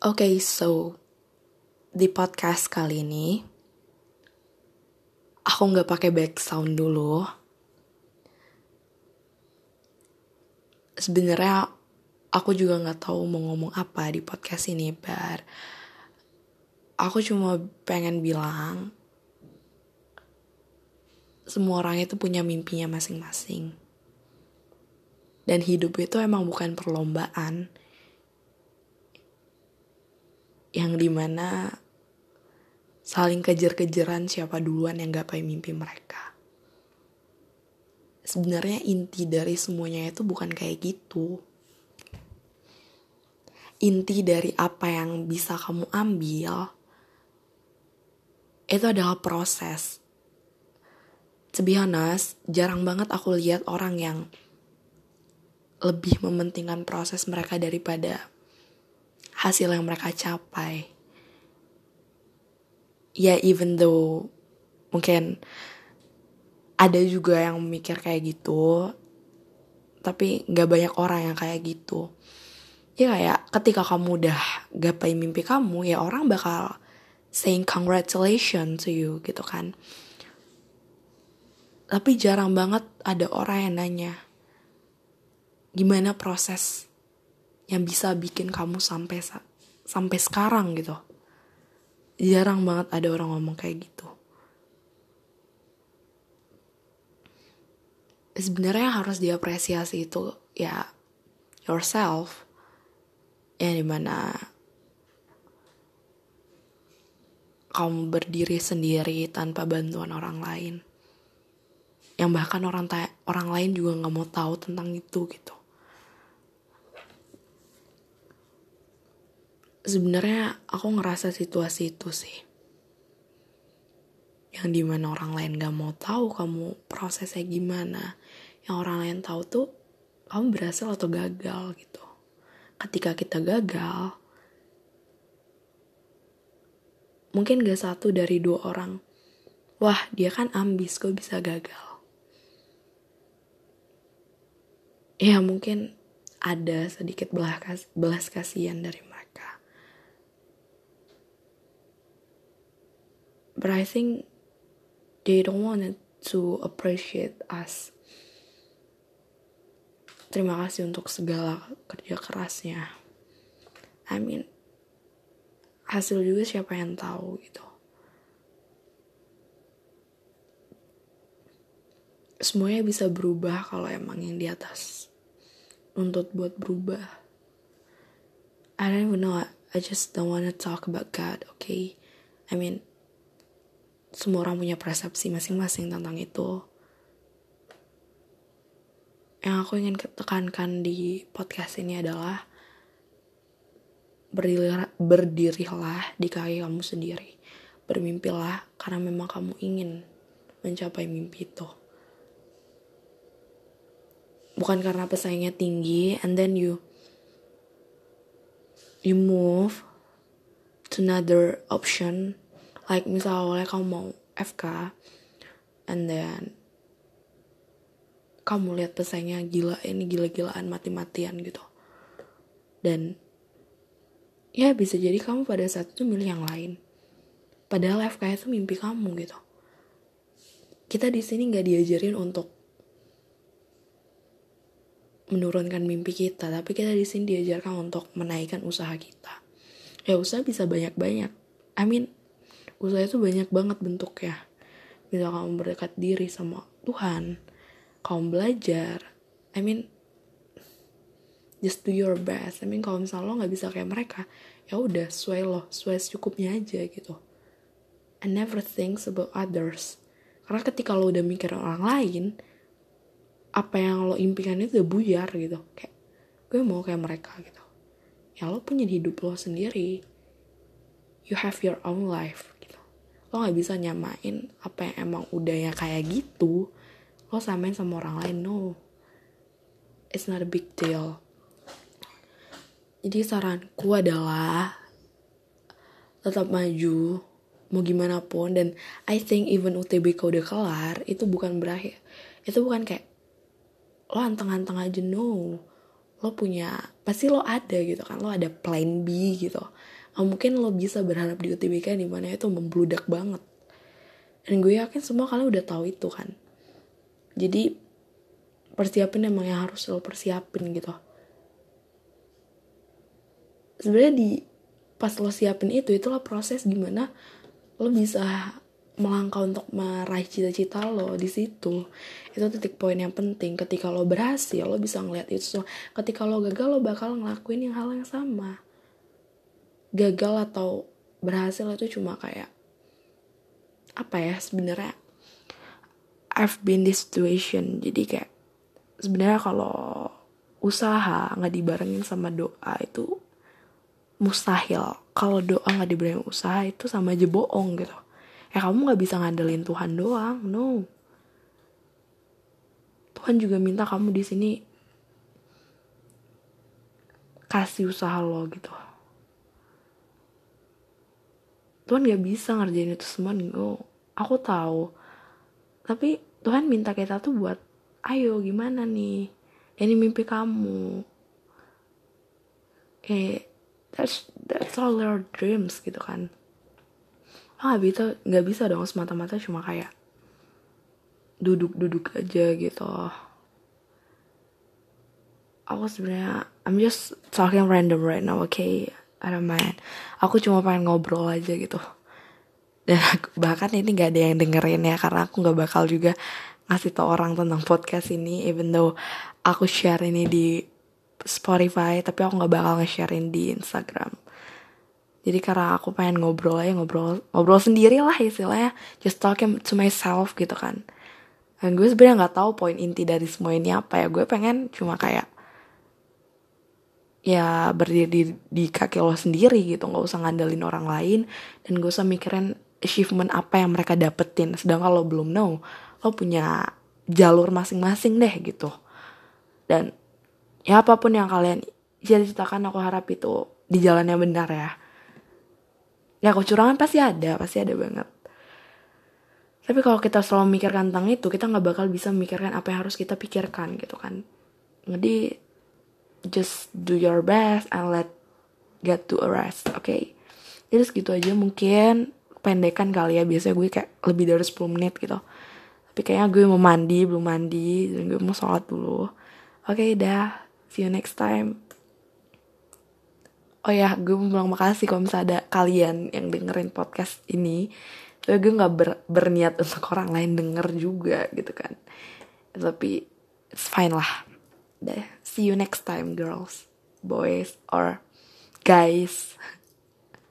Oke, okay, so di podcast kali ini aku nggak pakai sound dulu. Sebenarnya aku juga nggak tahu mau ngomong apa di podcast ini, bar. Aku cuma pengen bilang semua orang itu punya mimpinya masing-masing. Dan hidup itu emang bukan perlombaan yang di mana saling kejar-kejaran siapa duluan yang gapai mimpi mereka. Sebenarnya inti dari semuanya itu bukan kayak gitu. Inti dari apa yang bisa kamu ambil itu adalah proses. To jarang banget aku lihat orang yang lebih mementingkan proses mereka daripada hasil yang mereka capai. Ya even though mungkin ada juga yang mikir kayak gitu, tapi gak banyak orang yang kayak gitu. Ya kayak ketika kamu udah gapai mimpi kamu, ya orang bakal saying congratulations to you gitu kan. Tapi jarang banget ada orang yang nanya, gimana proses yang bisa bikin kamu sampai sampai sekarang gitu. Jarang banget ada orang ngomong kayak gitu. Sebenarnya harus diapresiasi itu ya yourself. Yang di mana kamu berdiri sendiri tanpa bantuan orang lain. Yang bahkan orang orang lain juga nggak mau tahu tentang itu gitu sebenarnya aku ngerasa situasi itu sih. Yang di mana orang lain gak mau tahu kamu prosesnya gimana. Yang orang lain tahu tuh kamu berhasil atau gagal gitu. Ketika kita gagal mungkin gak satu dari dua orang wah dia kan ambis kok bisa gagal? Ya mungkin ada sedikit belas, kasihan dari but I think they don't want to appreciate us. Terima kasih untuk segala kerja kerasnya. I mean, hasil juga siapa yang tahu gitu. Semuanya bisa berubah kalau emang yang di atas nuntut buat berubah. I don't even know. I just don't wanna talk about God, okay? I mean, semua orang punya persepsi masing-masing tentang itu. Yang aku ingin tekankan di podcast ini adalah berdirilah, berdirilah di kaki kamu sendiri. Bermimpilah karena memang kamu ingin mencapai mimpi itu. Bukan karena pesaingnya tinggi and then you you move to another option like misalnya kamu mau FK and then kamu lihat pesaingnya gila ini gila-gilaan mati-matian gitu. Dan ya bisa jadi kamu pada saat itu milih yang lain. Padahal FK itu mimpi kamu gitu. Kita di sini nggak diajarin untuk menurunkan mimpi kita tapi kita di sini diajarkan untuk menaikkan usaha kita. Ya usaha bisa banyak-banyak. I mean usaha itu banyak banget bentuknya. Bisa kamu berdekat diri sama Tuhan kamu belajar I mean just do your best. I mean kalau misalnya lo nggak bisa kayak mereka ya udah sesuai lo sesuai secukupnya aja gitu. I never think about others. Karena ketika lo udah mikir orang lain apa yang lo impikan itu udah buyar gitu. Kayak gue mau kayak mereka gitu. Ya lo punya hidup lo sendiri. You have your own life lo nggak bisa nyamain apa yang emang udah ya kayak gitu. Lo samain sama orang lain no. It's not a big deal. Jadi saranku adalah tetap maju mau gimana pun dan I think even UTBK udah kelar itu bukan berakhir. Itu bukan kayak lo anteng-anteng aja no. Lo punya pasti lo ada gitu kan lo ada plan B gitu. Gak mungkin lo bisa berharap di UTBK di mana itu membludak banget. Dan gue yakin semua kalian udah tahu itu kan. Jadi persiapin emang yang harus lo persiapin gitu. Sebenarnya di pas lo siapin itu itulah proses di mana lo bisa melangkah untuk meraih cita-cita lo di situ. Itu titik poin yang penting. Ketika lo berhasil lo bisa ngeliat itu so, ketika lo gagal lo bakal ngelakuin yang hal yang sama. Gagal atau berhasil itu cuma kayak apa ya sebenarnya I've been this situation. Jadi kayak sebenarnya kalau usaha nggak dibarengin sama doa itu mustahil. Kalau doa nggak dibarengin usaha itu sama aja bohong gitu ya kamu nggak bisa ngandelin Tuhan doang no. Tuhan juga minta kamu di sini kasih usaha lo gitu. Tuhan gak bisa ngerjain itu semua no. Aku tahu. Tapi Tuhan minta kita tuh buat ayo gimana nih? Ini mimpi kamu. Eh that's that's all your dreams gitu kan lo nggak bisa nggak bisa dong semata-mata cuma kayak duduk-duduk aja gitu. Aku sebenarnya I'm just talking random right now okay? I don't mind. Aku cuma pengen ngobrol aja gitu. Dan aku, bahkan ini gak ada yang dengerin ya karena aku nggak bakal juga ngasih tau orang tentang podcast ini even though aku share ini di Spotify tapi aku nggak bakal nge-sharein di Instagram jadi karena aku pengen ngobrol aja ngobrol ngobrol sendiri lah istilahnya. Just talking to myself gitu kan. Dan gue sebenarnya nggak tahu poin inti dari semua ini apa ya. Gue pengen cuma kayak ya berdiri di, di kaki lo sendiri gitu. Nggak usah ngandelin orang lain. Dan gak usah mikirin achievement apa yang mereka dapetin. Sedangkan lo belum know lo punya jalur masing-masing deh gitu. Dan ya apa pun yang kalian cita-citakan aku harap itu di jalan yang benar ya ya kecurangan pasti ada pasti ada banget. Tapi kalau kita selalu memikirkan tentang itu kita nggak bakal bisa memikirkan apa yang harus kita pikirkan gitu kan. Jadi just do your best and let get to a rest oke okay? jadi segitu aja mungkin pendekan kali ya. Biasanya gue kayak lebih dari 10 menit gitu. Tapi kayaknya gue mau mandi belum mandi dan gue mau sholat dulu. Oke okay, dah. See you next time oh ya gue mau bilang makasih kalau misalnya ada kalian yang dengerin podcast ini. Tapi gue nggak ber, berniat untuk orang lain denger juga gitu kan. Tapi it's fine lah. See you next time girls boys or guys